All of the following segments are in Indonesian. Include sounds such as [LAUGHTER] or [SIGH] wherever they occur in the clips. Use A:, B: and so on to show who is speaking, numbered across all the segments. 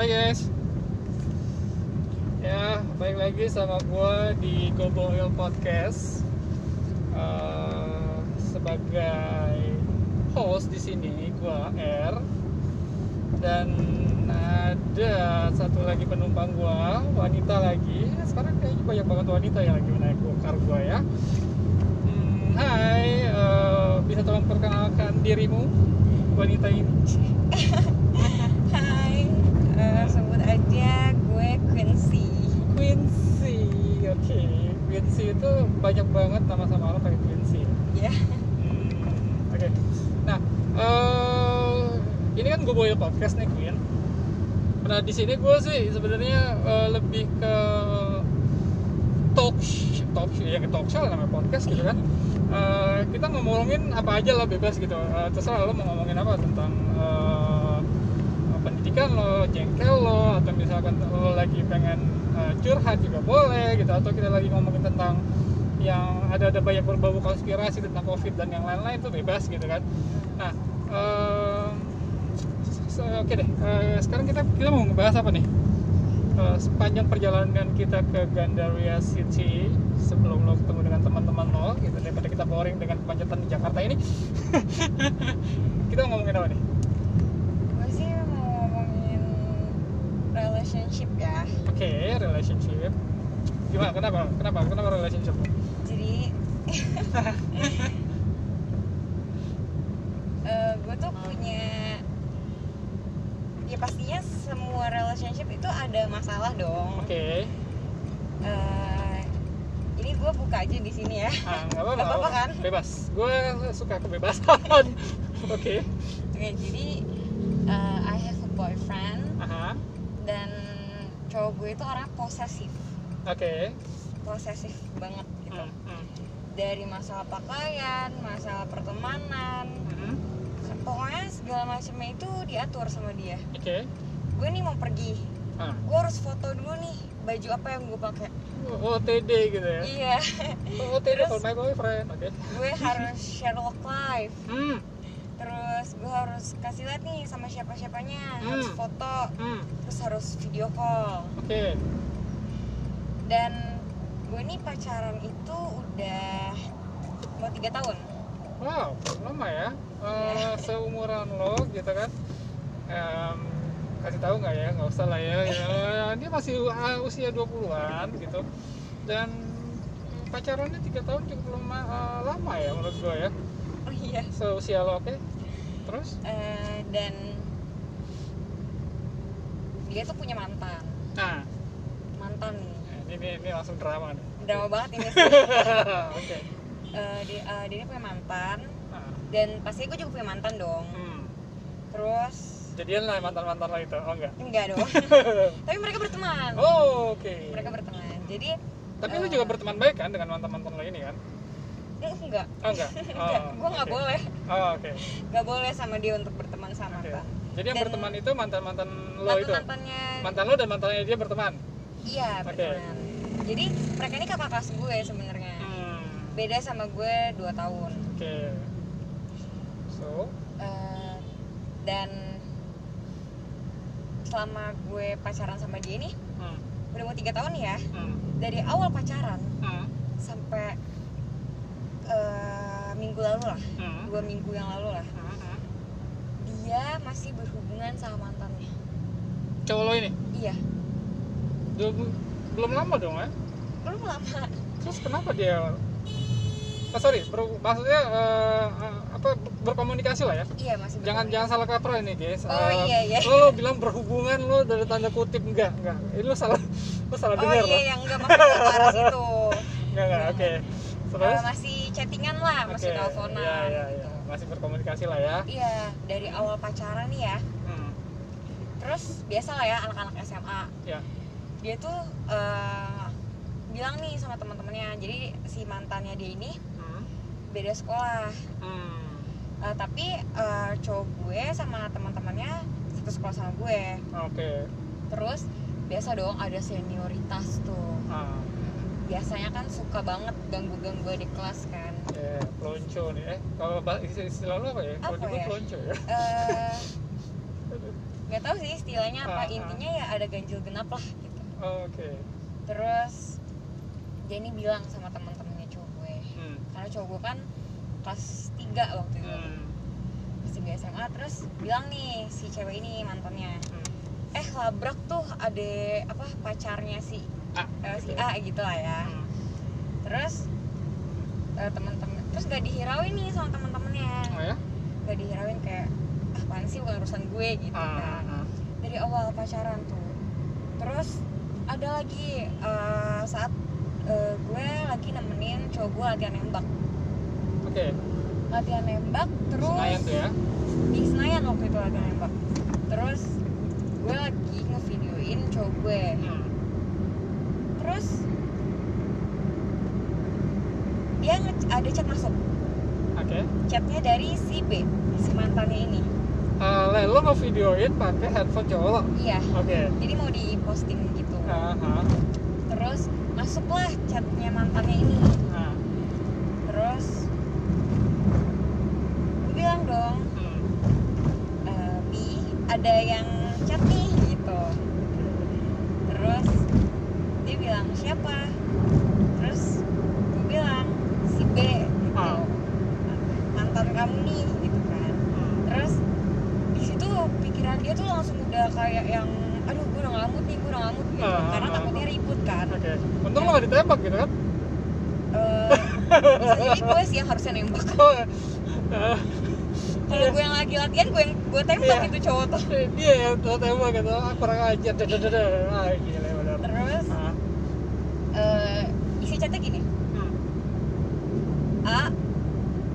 A: Hai guys. Ya, balik lagi sama gue di Goboil Podcast. Eh, Sebagai host di sini gue R. Dan ada satu lagi penumpang gue, wanita lagi. Sekarang kayaknya banyak banget wanita yang lagi naik car gue ya. Hmm, Hai, eh, bisa tolong perkenalkan dirimu wanita ini?
B: eh, [LAUGHS] aja gue Quincy.
A: Quincy, oke. Quincy itu banyak banget nama sama orang pakai Quincy.
B: Ya,
A: Hmm, oke. Nah, eh, ini kan gue bawa podcast nih Queen. Nah di sini gue sih sebenarnya eh, lebih ke talk sh- talk show, ya ke talk show namanya podcast gitu kan. Eh, kita ngomongin apa aja lah bebas gitu. Eh, terserah lo mau ngomongin apa tentang eh, pendidikan lo, jengkel lo, atau misalkan lo lagi pengen eh, curhat juga boleh gitu, atau kita lagi ngomongin tentang yang ada ada banyak berbau konspirasi tentang covid dan yang lain-lain itu bebas gitu kan. Nah, em, se- oke deh. Eh, sekarang kita kita mau ngebahas apa nih? Eh, sepanjang perjalanan kita ke Gandaria City sebelum lo ketemu dengan teman-teman lo gitu daripada kita boring dengan kemacetan di Jakarta ini [LAUGHS] kita mau ngomongin apa nih?
B: gue sih mau ngomongin relationship ya.
A: Oke, relationship. Gimana? Kenapa? Kenapa? Kenapa relationship?
B: Jadi, [LAUGHS] eh, gue tuh punya, ya pastinya semua relationship itu ada masalah dong.
A: Oke.
B: Eh, ini gue buka aja di sini ya.
A: Ah, nggak apa-apa. [LAUGHS]
B: Nggak apa-apa kan?
A: Bebas. Gue suka kebebasan. [LAUGHS] Oke.
B: Oke, jadi eh, I have a boyfriend cowok gue itu orang posesif.
A: Oke.
B: posesif banget gitu
A: Hmm, hmm,
B: dari masalah pakaian masalah pertemanan
A: hmm.
B: pokoknya segala macamnya itu diatur sama dia
A: Oke.
B: gue nih mau pergi
A: Ah.
B: gue harus foto dulu nih baju apa yang gue pakai
A: OTD gitu ya.
B: iya
A: OTD for my boyfriend. Oke.
B: gue harus Sherlock live
A: Hmm.
B: Terus gue harus kasih lihat nih sama siapa siapanya harus
A: Hmm.
B: foto
A: Hmm.
B: terus harus video call
A: Oke.
B: dan gue nih pacaran itu udah mau tiga tahun
A: Wow, lama ya.
B: Iya. [LAUGHS]
A: seumuran lo gitu kan. Em, kasih tahu nggak ya? Nggak usah lah ya. ya [LAUGHS] dia masih uh, usia 20-an gitu. Dan pacarannya tiga tahun cukup lama, eh, lama ya menurut gue ya.
B: Iya
A: Seusia lo oke. Terus?
B: Eh, dan dia tuh punya mantan
A: Nah,
B: mantan nih
A: ini, ini, ini langsung drama nih.
B: drama banget ini sih [LAUGHS]
A: oke.
B: Eh, dia, eh, dia punya mantan
A: Nah,
B: dan pasti gue juga punya mantan dong
A: hmm.
B: terus
A: Jadian lah mantan-mantan lo itu. Oh enggak.
B: enggak dong [LAUGHS] tapi mereka berteman
A: Oh, oke.
B: mereka berteman jadi
A: Tapi lu
B: eh,
A: juga berteman baik kan dengan mantan-mantan lo ini kan?
B: Enggak
A: Oh enggak. [LAUGHS]
B: enggak
A: Oh,
B: gue nggak boleh
A: Oh, oke.
B: nggak boleh sama dia untuk berteman sama
A: Oke.
B: mantan
A: Jadi yang
B: Dan-
A: berteman itu mantan-mantan lo
B: mantan
A: itu.
B: mantannya
A: Mantan lo dan mantannya dia berteman.
B: iya
A: Oke.
B: berteman jadi mereka ini kakak kelas gue sebenarnya
A: Hmm.
B: beda sama gue 2 tahun
A: Oke. So,
B: Eh, dan selama gue pacaran sama dia nih
A: hmm.
B: udah mau tiga tahun ya
A: Hmm.
B: dari awal pacaran
A: Hmm.
B: sampai eh, minggu lalu lah
A: Hmm.
B: dua minggu yang lalu lah
A: Hmm. Hmm.
B: dia masih berhubungan sama mantannya
A: Cowok lo ini
B: iya
A: belum belum lama dong ya?
B: belum lama
A: Terus kenapa dia? Oh, sorry, ber- maksudnya eh, apa berkomunikasi lah ya?
B: iya masih
A: Jangan jangan salah kaprah ini guys.
B: Oh,
A: Eh,
B: iya, iya.
A: Lo, lo bilang berhubungan lo dari tanda kutip enggak enggak. Ini lo salah lo salah
B: oh
A: dengar
B: iya
A: lo.
B: yang enggak maksudnya situ [LAUGHS]
A: Enggak enggak. Oke. Terus?
B: Eh, masih chattingan lah masih
A: Oke,
B: teleponan
A: Iya iya
B: gitu.
A: iya. Masih berkomunikasi lah ya.
B: iya dari awal pacaran nih ya
A: Hmm.
B: terus biasa lah ya anak-anak SMA
A: Ya.
B: dia tuh eh, bilang nih sama teman-temannya jadi si mantannya dia ini
A: Hmm.
B: beda sekolah
A: Hmm.
B: Eh, tapi eh, cowok gue sama teman-temannya satu sekolah sama gue
A: Oke.
B: terus biasa dong ada senioritas tuh
A: Ah.
B: biasanya kan suka banget ganggu-ganggu di kelas kan
A: Ya, pelonco nih. Eh, kalau istilah lo apa ya? Kalau dulu
B: ya?
A: pelonco ya.
B: Eh, nggak tahu sih istilahnya
A: Ah,
B: apa
A: ah.
B: intinya ya ada ganjil genap lah gitu
A: Oh, oke
B: terus dia ini bilang sama teman-temannya cowok gue
A: hmm.
B: karena cowok gue kan kelas 3 waktu itu
A: Hmm.
B: kelas 3 SMA terus bilang nih si cewek ini mantannya
A: Hmm.
B: eh labrak tuh ada apa pacarnya si
A: Ah,
B: eh, si. A gitu lah ya
A: Hmm.
B: terus eh, teman-teman. Terus gak dihirauin nih sama teman-temannya.
A: Oh ya?
B: Gak dihirauin kayak ah apaan sih bukan urusan gue gitu
A: Ah,
B: kan.
A: ah.
B: dari awal pacaran tuh. Terus ada lagi eh, saat eh, gue lagi nemenin cowok gue latihan nembak.
A: Oke.
B: Latihan nembak terus
A: Senayan tuh ya?
B: Di Senayan waktu itu latihan nembak. Terus gue lagi ngevideoin cowok gue.
A: Hmm.
B: terus dia ada chat masuk
A: oke
B: chatnya dari si B si mantannya ini.
A: Eh, le, lo mau videoin pakai headphone cowok? Lo
B: iya.
A: Oke.
B: Jadi mau diposting gitu.
A: Ah, ah.
B: terus masuklah chatnya mantannya ini.
A: Ah.
B: terus gue bilang dong
A: Hmm.
B: "Eh, Bi ada yang chat nih gitu. Terus dia bilang siapa? Terus gue bilang si B gitu
A: Ah.
B: mantan kamu nih gitu kan. Terus di situ pikiran dia tuh langsung udah kayak yang aduh gue udah ngamut nih gue udah ngamut gitu.
A: Ah,
B: karena
A: ah,
B: takutnya ribut kan.
A: Oke. Untung lo gak ditembak gitu kan?
B: Eh, bisa jadi gue sih yang harusnya nembak.
A: Eh, [LAUGHS]
B: kalau gue yang lagi latihan gue yang gue tembak
A: Iya.
B: itu cowok tuh.
A: Dia yang tuh tembak gitu ah, kurang ajar dada dada. Ah gila bener.
B: Terus
A: ah.
B: eh, isi chatnya gini
A: Hmm.
B: A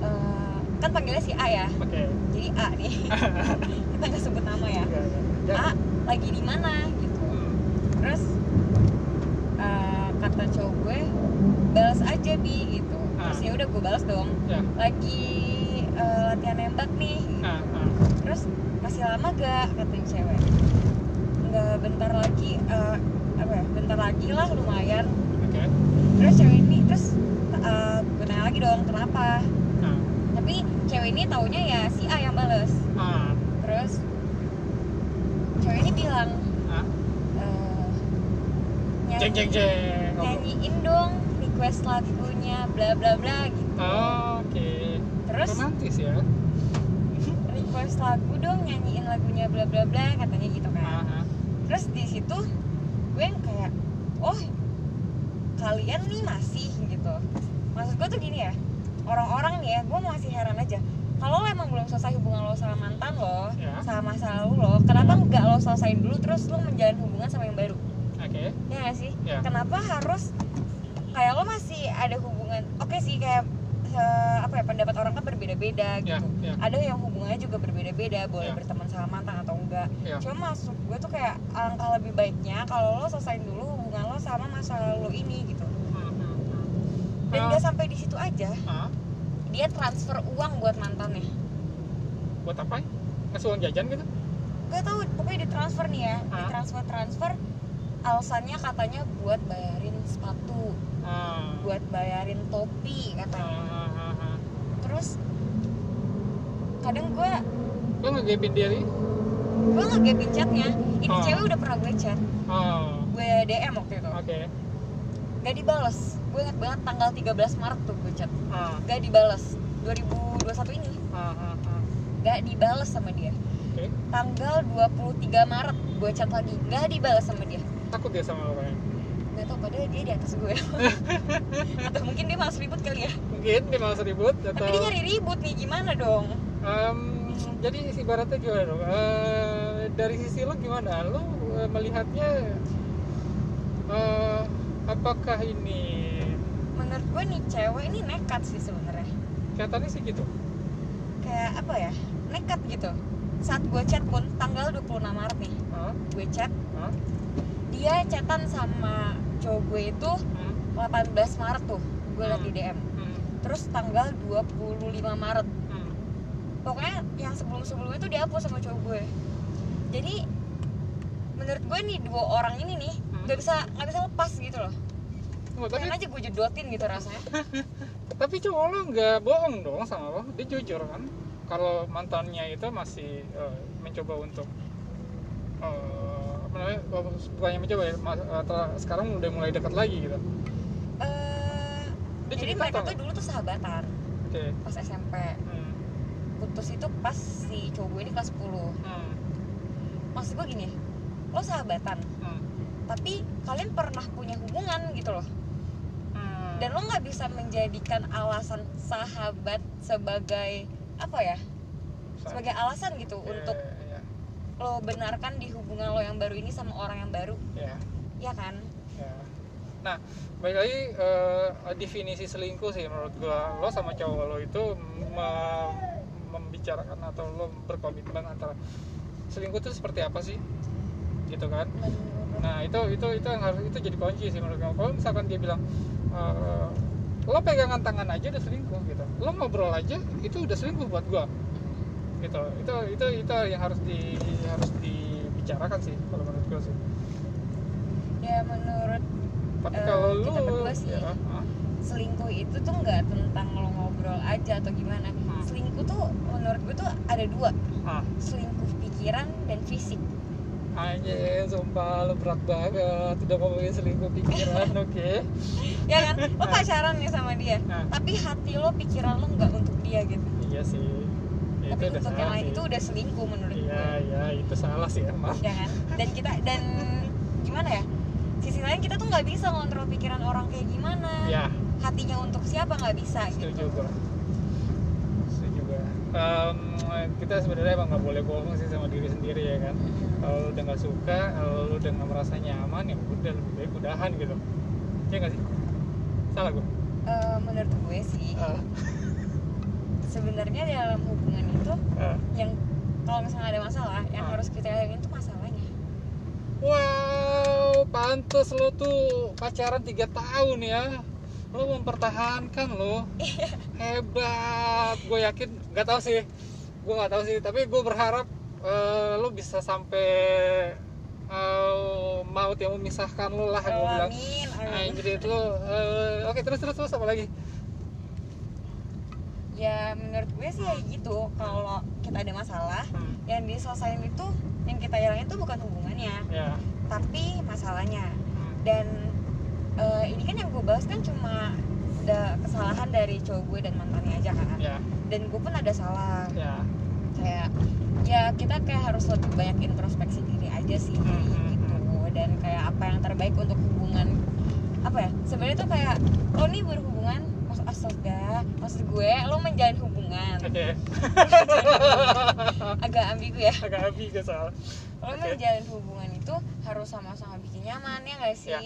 B: eh, kan panggilnya si A ya.
A: Oke
B: jadi A nih. [LAUGHS] Kita nggak sebut nama ya.
A: Enggak, enggak.
B: A lagi di mana gitu.
A: Hmm.
B: terus eh, kata cowok gue balas aja bi gitu. Terus
A: Ah.
B: ya udah gue balas dong.
A: Ya
B: lagi eh, latihan nembak nih.
A: Ah.
B: terus masih lama gak katanya cewek. Nggak bentar lagi eh, apa ya bentar lagi lah lumayan.
A: Oke.
B: Terus cewek ini terus eh, gue tanya lagi dong kenapa. Tapi cewek ini taunya ya si A yang bales.
A: Ah.
B: terus cewek ini bilang eh, nyanyi,
A: jeng jeng jeng
B: nyanyiin dong request lagunya bla bla bla gitu.
A: Oh, oke.
B: Terus
A: romantis ya?
B: Request lagu dong nyanyiin lagunya bla bla bla katanya gitu kan.
A: Ah.
B: terus di situ gue yang kayak oh kalian nih masih gitu. Maksud gue tuh gini ya orang-orang nih ya gue masih heran aja. Kalau lo emang belum selesai hubungan lo sama mantan lo
A: Ya.
B: sama masa lalu lo kenapa nggak lo selesain dulu terus lo menjalin hubungan sama yang baru?
A: Oke.
B: Ya gak sih?
A: Ya.
B: kenapa harus kayak lo masih ada hubungan oke sih kayak eh, apa ya pendapat orang kan berbeda-beda
A: ya
B: gitu.
A: ya.
B: Ada yang hubungannya juga berbeda-beda boleh
A: Ya.
B: berteman sama mantan atau enggak.
A: Ya.
B: Cuma maksud gue tuh kayak alangkah lebih baiknya kalau lo selesaiin dulu hubungan lo sama masa lalu lo ini gitu. Dan nggak sampai di situ aja. Dia transfer uang buat mantannya.
A: Buat apa? Ngasih uang jajan gitu?
B: Gak tahu pokoknya ditransfer nih ya.
A: Ah.
B: ditransfer transfer alasannya katanya buat bayarin sepatu. Buat bayarin topi katanya. Terus kadang gue
A: lo ngegapin diri
B: gue ngegapin chatnya. Ini
A: Ah.
B: cewek udah pernah gue chat.
A: Oh
B: gue DM waktu itu.
A: Oke.
B: Gak dibales gue inget banget tanggal 13 Maret tuh gue chat.
A: Ah.
B: Gak dibales. 2021 ini.
A: Ah ah ah.
B: gak dibales sama dia.
A: Oke.
B: Tanggal 23 Maret gue chat lagi. Gak dibales sama dia.
A: Takut dia sama lo kayaknya
B: gak tau padahal dia di atas gue. [LAUGHS] Atau mungkin dia malas ribut kali ya?
A: Mungkin dia malas ribut atau
B: tapi dia nyari ribut nih gimana dong?
A: Em, jadi ibaratnya gimana dong? Eh, dari sisi lo gimana? Lo eh, melihatnya eh, apakah ini
B: menurut gue nih cewek ini nekat sih sebenarnya
A: kelihatannya sih gitu
B: kayak apa ya nekat gitu saat gue chat pun tanggal 26 Maret nih
A: Hah?
B: gue chat
A: Hah?
B: dia chatan sama cowok gue itu
A: Hmm?
B: 18 Maret tuh gue liat di DM
A: Hmm.
B: terus tanggal 25 Maret
A: Hmm.
B: pokoknya yang sebelum-sebelumnya tuh dihapus sama cowok gue jadi menurut gue nih dua orang ini nih
A: Hmm.
B: nggak bisa nggak bisa lepas gitu loh
A: Oh, tapi
B: aja gue jedotin gitu rasanya [LAUGHS]
A: tapi cowok lo nggak bohong dong sama lo dia jujur kan kalau mantannya itu masih eh, mencoba untuk eh, apa namanya bukannya mencoba ya mas- telah- sekarang udah mulai dekat lagi gitu
B: Eh,
A: Dia
B: jadi mereka tuh dulu tuh sahabatan
A: oke
B: pas SMP
A: Hmm.
B: putus itu pas si cowok gue ini kelas 10
A: Hmm.
B: maksud gue gini lo sahabatan
A: Hmm.
B: tapi kalian pernah punya hubungan gitu loh. Dan lo nggak bisa menjadikan alasan sahabat sebagai apa ya sebagai alasan gitu
A: Iya,
B: untuk
A: iya,
B: lo benarkan di hubungan lo yang baru ini sama orang yang baru
A: iya.
B: ya kan
A: Ya. Nah, balik lagi eh, definisi selingkuh sih menurut gua lo sama cowok lo itu me- membicarakan atau lo berkomitmen antara selingkuh itu seperti apa sih, gitu kan? Nah itu itu itu yang harus itu jadi kunci sih menurut gua. Kalau misalkan dia bilang eh, lo pegangan tangan aja udah selingkuh gitu, lo ngobrol aja itu udah selingkuh buat gua, gitu. Itu itu itu yang harus di harus dibicarakan sih kalau menurut gua sih.
B: ya menurut
A: Tapi
B: Eh,
A: kalau lu
B: sih.
A: ya,
B: selingkuh itu tuh nggak tentang lo ngobrol aja atau gimana selingkuh tuh menurut gue tuh ada dua selingkuh pikiran dan fisik
A: Anjir, sumpah lu berat banget udah ngomongin selingkuh pikiran, [LAUGHS] oke?
B: ya kan lo pacaran nih sama dia
A: Nah.
B: tapi hati lo pikiran lo nggak untuk dia gitu
A: Iya sih. Ya,
B: tapi
A: udah
B: untuk yang lain itu udah selingkuh menurut
A: Iya,
B: gue
A: iya, itu salah sih emang.
B: ya kan dan kita dan gimana ya sisi lain kita tuh nggak bisa ngontrol pikiran orang kayak gimana
A: Ya,
B: hatinya untuk siapa nggak bisa
A: setuju
B: gitu
A: gua. Setuju gua. Em, kita sebenarnya emang nggak boleh bohong sih sama diri sendiri ya kan. Kalau lu udah nggak suka, kalau lu udah nggak merasa nyaman, ya udah lebih baik udahan gitu. Iya nggak sih? Salah gua.
B: Eh, menurut gue sih
A: Ah,
B: sebenarnya dalam hubungan itu
A: ah.
B: yang kalau misalnya ada masalah yang
A: Ah.
B: harus kita hilangin itu masalahnya
A: Wow, pantes lo tuh pacaran 3 tahun ya. Lo mempertahankan lo. Hebat. Gue yakin, nggak tahu sih. Gue nggak tahu sih, tapi gue berharap eh, lo bisa sampai eh, maut yang memisahkan lo lah gue bilang. Anjir itu lo. eh, Oke, terus terus terus apa lagi?
B: ya menurut gue sih ya gitu kalau kita ada masalah
A: Hmm,
B: yang diselesain itu yang kita hilangin itu bukan hubungannya
A: ya.
B: tapi masalahnya
A: Hmm,
B: dan eh, ini kan yang gue bahas kan cuma ada kesalahan dari cowok gue dan mantannya aja kan
A: Ya,
B: dan gue pun ada salah
A: ya.
B: Kayak ya kita kayak harus lebih banyak introspeksi diri aja sih
A: Hmm, hmm,
B: gitu dan kayak apa yang terbaik untuk hubungan apa ya sebenarnya tuh kayak lo nih berhubungan maksud astaga maksud gue lo menjalin hubungan [LAUGHS] agak ambigu ya
A: agak gak salah.
B: lo
A: Oke.
B: menjalin hubungan itu harus sama-sama bikin nyaman ya nggak sih
A: Ya.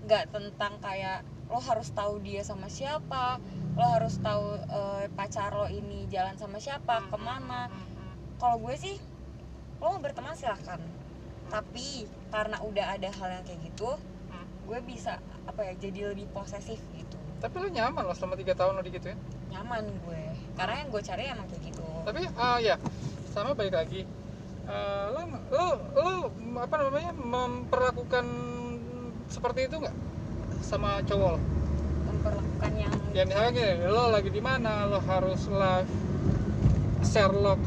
B: nggak tentang kayak lo harus tahu dia sama siapa lo harus tahu eh, pacar lo ini jalan sama siapa ke mana
A: Hmm, hmm, hmm.
B: Kalau gue sih lo mau berteman silahkan. Tapi karena udah ada hal yang kayak gitu
A: Hmm.
B: gue bisa apa ya jadi lebih posesif gitu.
A: Tapi lo nyaman loh selama 3 tahun lo digituin.
B: nyaman gue. Karena yang gue cari emang kayak gitu.
A: Tapi ah ya sama balik lagi. Eh, lo lo lo apa namanya memperlakukan seperti itu nggak? Sama cowok lo?
B: Memperlakukan yang
A: ya misalnya gini lo lagi di mana lo harus live Sherlock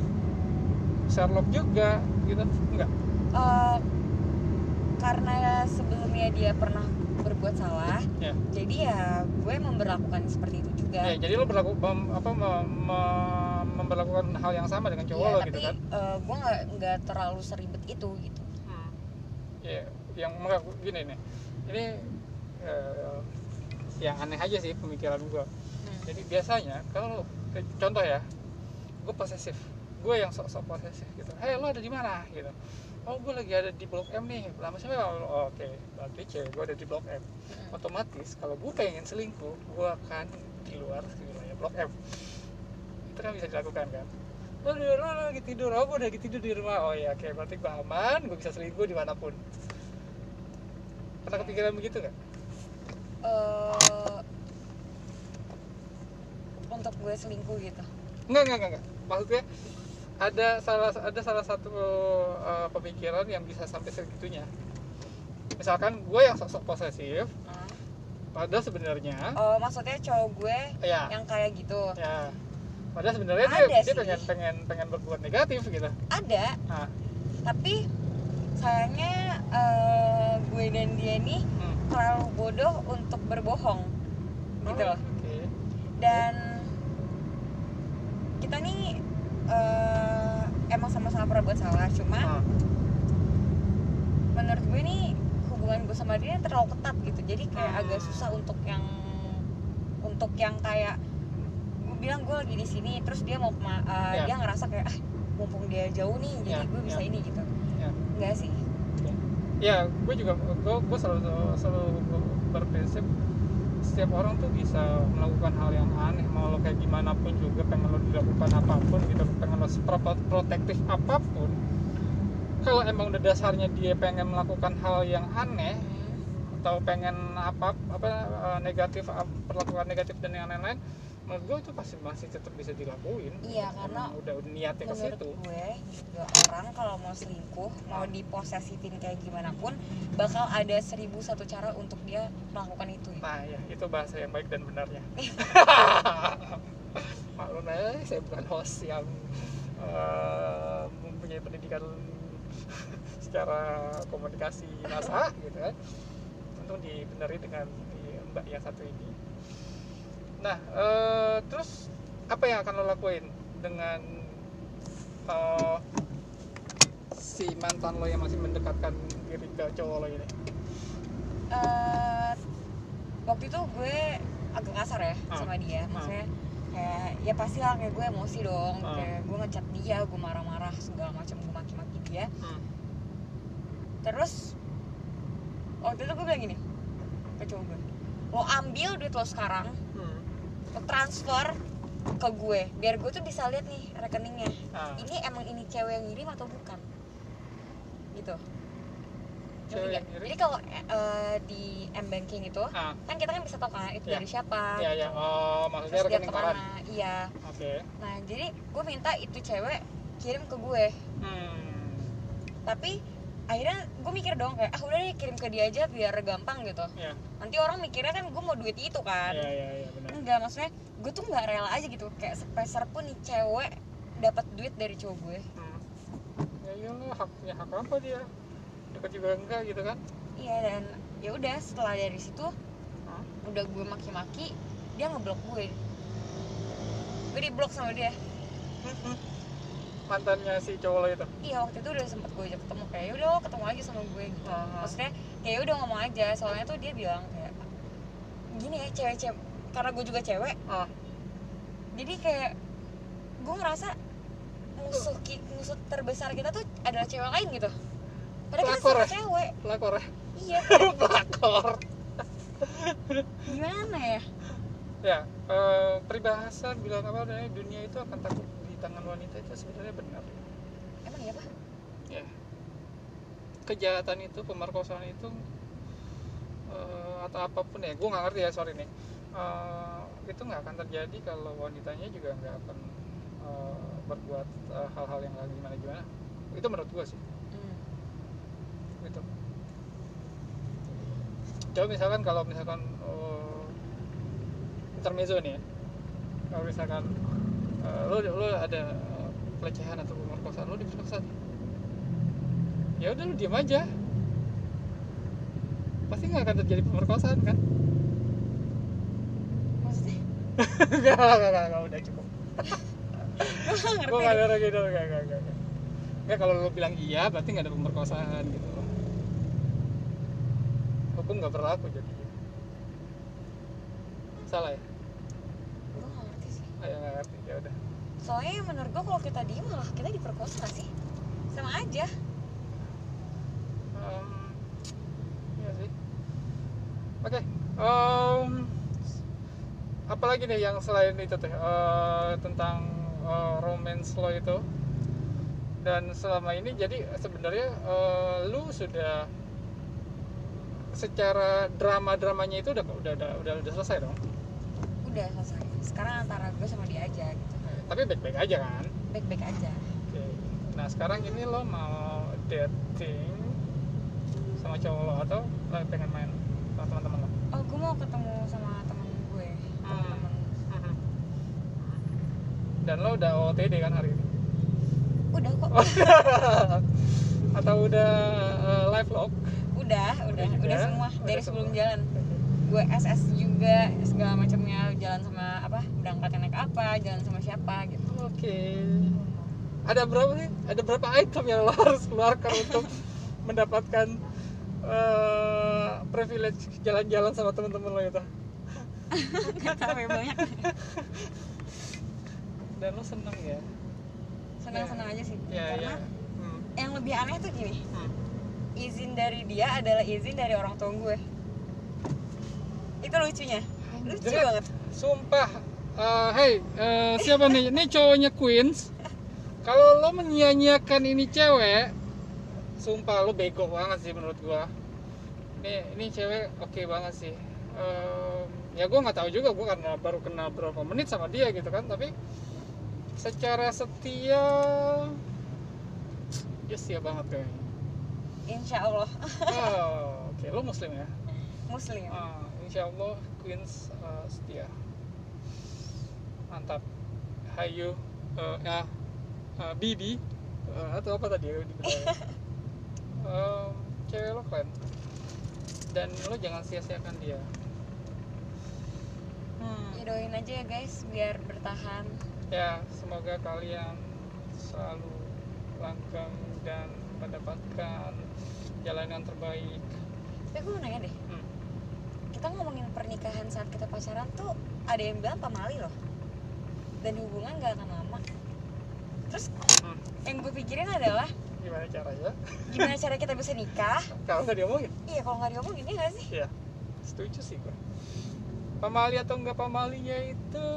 A: Sherlock juga gitu enggak
B: eh, karena sebelumnya dia pernah berbuat salah
A: ya
B: jadi ya gue memperlakukan seperti itu juga
A: ya jadi lo berlaku mem- apa mem- mem- memperlakukan hal yang sama dengan cowok
B: Iya,
A: lo
B: tapi
A: gitu kan
B: eh, gue nggak nggak terlalu seribet itu gitu
A: Hmm. Ya, yang mengaku gini nih. Ini eh, yang aneh aja sih pemikiran gua.
B: Hmm.
A: Jadi biasanya kalau contoh ya, gue posesif. Gue yang sok-sok posesif gitu. Hei lo ada di mana gitu. Oh gue lagi ada di blok M nih. Lama siapa? Oh, Oke, berarti cewek gue ada di blok M.
B: Hmm.
A: Otomatis kalau gue pengen selingkuh, gue akan di luar wilayah blok M. Itu kan bisa dilakukan kan? Lo, lo, lo lagi tidur, oh gue lagi tidur di rumah. Oh ya, oke, berarti gue aman, gue bisa selingkuh di mana pun. Pernah kepikiran begitu nggak?
B: Eh, untuk gue selingkuh gitu
A: enggak, enggak, enggak. Maksudnya ada salah ada salah satu uh, pemikiran yang bisa sampai segitunya. Misalkan gue yang sok-sok posesif,
B: Hmm.
A: padahal sebenarnya
B: oh maksudnya cowok gue
A: ya,
B: yang kayak gitu
A: ya. Padahal sebenarnya dia,
B: Ada
A: dia
B: sih.
A: pengen pengen pengen berbuat negatif gitu.
B: ada
A: Nah,
B: tapi sayangnya eh, gue dan dia nih
A: Hmm.
B: terlalu bodoh untuk berbohong gitu loh
A: Oke.
B: dan kita nih eh, emang sama-sama pernah buat salah cuma
A: Ah.
B: menurut gue nih hubungan gue sama dia terlalu ketat gitu jadi kayak
A: Hmm.
B: agak susah untuk yang untuk yang kayak gue bilang gue lagi di sini terus dia mau kema- eh,
A: Ya.
B: dia ngerasa kayak ah mumpung dia jauh nih jadi
A: Ya,
B: gue bisa
A: ya.
B: ini gitu
A: Ya.
B: enggak sih
A: ya gue juga gue gue selalu selalu berprinsip setiap orang tuh bisa melakukan hal yang aneh mau lo kayak gimana pun juga pengen lo dilakukan apa pun gitu pengen lo protektif apa pun kalau emang udah dasarnya dia pengen melakukan hal yang aneh atau pengen apa apa eh, negatif ap- perlakuan negatif dan yang lain-lain menurut gue itu pasti masih tetap bisa dilakuin
B: Iya, karena
A: Emang udah udah niatnya ke situ
B: gue juga orang kalau mau selingkuh mau diposesifin kayak gimana pun bakal ada seribu satu cara untuk dia melakukan itu ya.
A: Nah ya itu bahasa yang baik dan benarnya. [LAUGHS] Maklum ya, saya bukan host yang eh, mempunyai pendidikan [LAUGHS] secara komunikasi masa gitu kan. Tentu dibenari dengan di mbak yang satu ini. Nah eh, terus apa yang akan lo lakuin dengan eh, si mantan lo yang masih mendekatkan diri ke cowok lo ini?
B: Eh, waktu itu gue agak kasar ya
A: Ah.
B: sama dia
A: Ah.
B: maksudnya kayak ya pasti lah kayak gue emosi dong
A: Ah.
B: kayak gue ngechat dia gue marah-marah segala macam gue maki-maki dia
A: Hmm.
B: terus waktu itu gue bilang gini ke cowok gue lo ambil duit lo sekarang transfer ke gue biar gue tuh bisa lihat nih rekeningnya
A: Ah.
B: ini emang ini cewek yang ngirim atau bukan gitu
A: Cewek
B: nggak?
A: yang ngirim?
B: jadi kalau eh, di m banking itu
A: Ah.
B: kan kita kan bisa tahu kan itu
A: Ya.
B: dari siapa
A: Ya ya, oh maksudnya
B: terus
A: rekening ke
B: mana iya
A: Oke.
B: nah jadi gue minta itu cewek kirim ke gue
A: Hmm.
B: tapi akhirnya gue mikir dong kayak ah udah deh kirim ke dia aja biar gampang gitu
A: Ya,
B: nanti orang mikirnya kan gue mau duit itu kan
A: ya, ya, ya benar.
B: Enggak maksudnya gue tuh nggak rela aja gitu kayak sepeser pun nih cewek dapat duit dari cowok gue
A: Hmm. Ya iyalah haknya hak apa dia? Dekat juga enggak gitu kan?
B: iya dan ya udah setelah dari situ
A: Hah?
B: udah gue maki-maki dia ngeblok gue gue di blok sama dia
A: Mantannya si cowok lo itu.
B: iya waktu itu udah sempet gue ajak ketemu kayak "Ya udah lo ketemu aja sama gue gitu
A: Aha.
B: maksudnya kayak udah ngomong aja soalnya tuh dia bilang kayak gini ya cewek-cewek karena gue juga cewek
A: Ah,
B: jadi kayak gue ngerasa musuh musuh terbesar kita tuh adalah cewek lain gitu padahal kita
A: Pelakor
B: sama
A: ya?
B: cewek
A: pelakor ya.
B: iya [LAUGHS]
A: pelakor.
B: gimana ya
A: Ya, eh, peribahasa bilang apa namanya dunia itu akan takut di tangan wanita itu sebenarnya benar.
B: emang iya pak
A: Ya. Kejahatan itu, pemerkosaan itu eh, atau apa pun ya, gue nggak ngerti ya sorry nih. Eh, itu nggak akan terjadi kalau wanitanya juga nggak akan eh, berbuat eh, hal-hal yang lagi gimana gimana. Itu menurut gue sih.
B: hmm.
A: Gitu. Coba misalkan kalau misalkan eh, intermezzo nih ya. Kalau misalkan eh, lo lo ada eh, pelecehan atau pemerkosaan lo diperkosa ya udah lu diem aja pasti nggak akan terjadi pemerkosaan kan nggak nggak nggak nggak, udah cukup.
B: Gue gak
A: ada gitu nggak nggak nggak. nggak kalau lo bilang iya berarti nggak ada pemerkosaan gitu. Hukum nggak berlaku jadi. Salah ya?
B: Gue gak ngerti sih.
A: Oh, ya nggak ngerti ya udah.
B: Soalnya menurut gue kalau kita diem malah kita diperkosa gak sih? Sama aja.
A: Em, iya sih. Oke em, apalagi nih yang selain itu teh eh, tentang eh, romance lo itu. Dan selama ini jadi sebenarnya eh, lu sudah secara drama dramanya itu udah udah udah udah, udah selesai dong?
B: Udah selesai. Sekarang antara gue sama dia aja gitu.
A: Tapi baik baik aja kan?
B: Baik-baik aja.
A: Oke. Nah sekarang ini lo mau dating sama cowok lo atau lo pengen main sama teman-teman lo?
B: oh gue mau ketemu sama temen-temen
A: Dan lo udah OTD kan hari ini?
B: udah kok. [LAUGHS]
A: Atau udah live vlog
B: udah udah.
A: Juga?
B: udah semua
A: Udah
B: dari sebelum
A: semua.
B: jalan. Gue SS juga segala macamnya. Jalan sama apa berangkatnya naik apa jalan sama siapa gitu.
A: Oke. Ada berapa sih? Ada berapa item yang lo [LAUGHS] harus keluarkan untuk mendapatkan eh, privilege jalan-jalan sama teman-teman lo itu
B: nggak tahu ya banyak.
A: Dan lo seneng ya?
B: Senang senang aja sih.
A: Ya
B: karena
A: ya. Hmm,
B: yang lebih aneh tuh gini.
A: Hmm.
B: izin dari dia adalah izin dari orang tua gue. Itu lucunya. Lucu
A: Jadi,
B: banget.
A: Sumpah, eh, hey, eh, siapa nih? Ini cowoknya Queens. Kalau lo menyia-nyiakan ini cewek, sumpah lo bego banget sih menurut gua. Ini ini cewek oke banget sih. Em, ya gua nggak tahu juga gua karena baru kenal berapa menit sama dia gitu kan, tapi secara setia dia setia banget kayaknya.
B: insya Allah.
A: Oh, oke, lo muslim ya?
B: muslim.
A: Ah, insya Allah Queens uh, setia. Mantap. Hayu uh, ya uh, Bibi uh, atau apa tadi dibilang? [LAUGHS] Um, cewek lo keren. Dan lo jangan sia-siakan dia hmm,
B: ya doain aja ya guys biar bertahan.
A: Ya semoga kalian selalu langgeng dan mendapatkan jalan yang terbaik.
B: Tapi gue mau nanya deh.
A: Hmm.
B: kita ngomongin pernikahan saat kita pacaran tuh ada yang bilang pamali loh. Dan hubungan gak akan lama. Terus
A: Hmm.
B: yang gue pikirin adalah
A: gimana caranya?
B: Gimana [LAUGHS] cara kita bisa nikah?
A: Kalau nggak diomongin?
B: Iya kalau nggak diomongin ya gak sih?
A: Iya, setuju sih gue. Pamali atau enggak pamalinya itu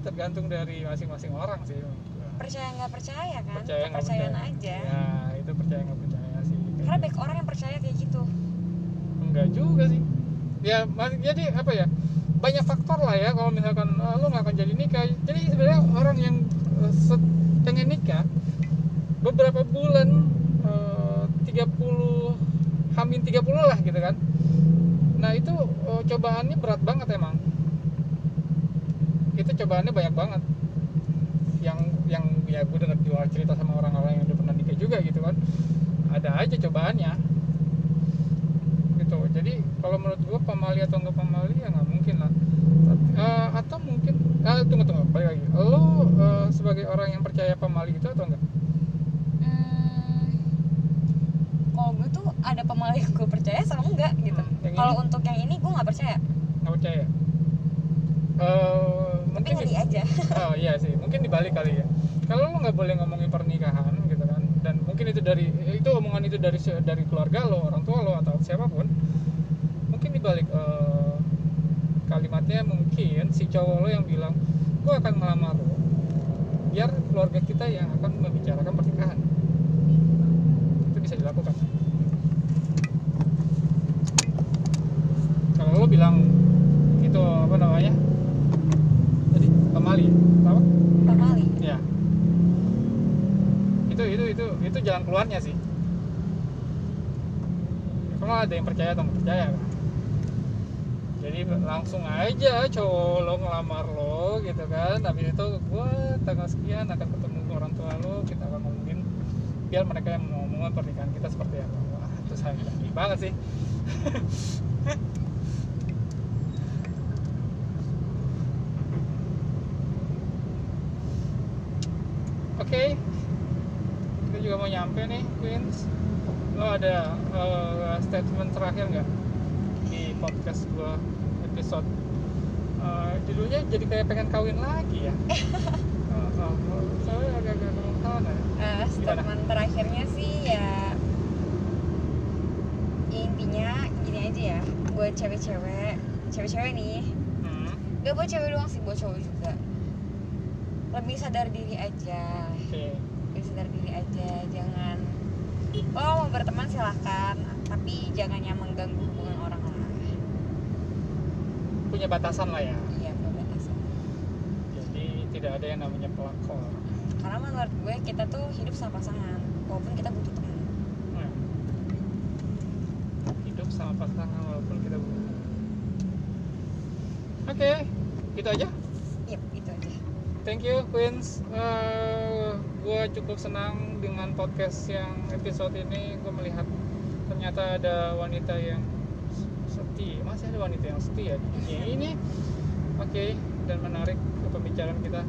A: tergantung dari masing-masing orang sih.
B: percaya nggak percaya kan
A: Percaya
B: kepercayaan
A: percaya.
B: aja
A: Ya, itu percaya nggak percaya sih.
B: karena banyak orang yang percaya kayak gitu
A: Enggak juga sih. Ya, jadi apa ya? Banyak faktor lah ya kalau misalkan ah, lo nggak akan jadi nikah. Jadi sebenarnya orang yang eh, set- pengen nikah beberapa bulan eh, 30 hamin 30 lah gitu kan. Cobaannya berat banget emang. Itu cobaannya banyak banget. Yang yang ya gue dengar jual cerita sama orang-orang yang udah pernah nikah juga gitu kan. Ada aja cobaannya gitu jadi kalau menurut gua pamali atau enggak pamali ya nggak mungkin lah Eh, atau mungkin ah, tunggu tunggu balik lagi lo eh, sebagai orang yang percaya pamali itu
B: percaya? Tapi
A: mungkin di-
B: aja. [LAUGHS]
A: Oh iya sih mungkin dibalik kali ya. Kalau lo nggak boleh ngomongin pernikahan gitu kan dan mungkin itu dari itu omongan itu dari dari keluarga lo orang tua lo atau siapa pun mungkin dibalik eh, kalimatnya mungkin si cowok lo yang bilang gue akan melamar lo biar keluarga kita yang akan membicarakan pernikahan. Itu bisa dilakukan. Kalau lo bilang itu apa namanya tadi pemali apa
B: pemali
A: ya itu itu itu itu jalan keluarnya sih. Kalau ada yang percaya atau nggak percaya jadi langsung aja cowok lo ngelamar lo gitu kan. Habis itu gue tanggal sekian akan ketemu orang tua lo kita akan ngomongin biar mereka yang mau ngomongin pernikahan kita seperti apa. Wah itu sayang banget sih [LAUGHS] Oke, kita juga mau nyampe nih, Lo ada eh, statement terakhir nggak? Di podcast gua episode? Eh, judulnya jadi kayak pengen kawin lagi ya. Eh, [LAUGHS] eh, soalnya agak-agak ke mana ya?
B: Eh, statement terakhirnya sih ya ya intinya gini aja ya buat cewek-cewek cewek-cewek nih.
A: Hmm,
B: gak buat cewek doang sih buat cowok juga. Lebih sadar diri aja.
A: Oke,
B: lebih sadar diri aja jangan oh mau berteman silahkan tapi jangan yang mengganggu hubungan orang lah
A: punya batasan lah ya.
B: iya berbatasan
A: Jadi tidak ada yang namanya pelakor.
B: karena menurut gue kita tuh hidup sama pasangan walaupun kita butuh teman
A: Hmm. Hidup sama pasangan walaupun kita bukan. Oke, gitu aja.
B: yep itu aja
A: Thank you Queens. Eh, gue cukup senang dengan podcast yang episode ini. Gue melihat ternyata ada wanita yang setia. Masih ada wanita yang setia di dunia [LAUGHS] ini. Oke dan menarik ke pembicaraan kita.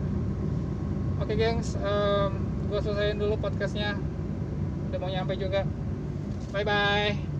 A: Oke gengs gue selesaiin dulu podcastnya. Udah mau nyampe juga. Bye bye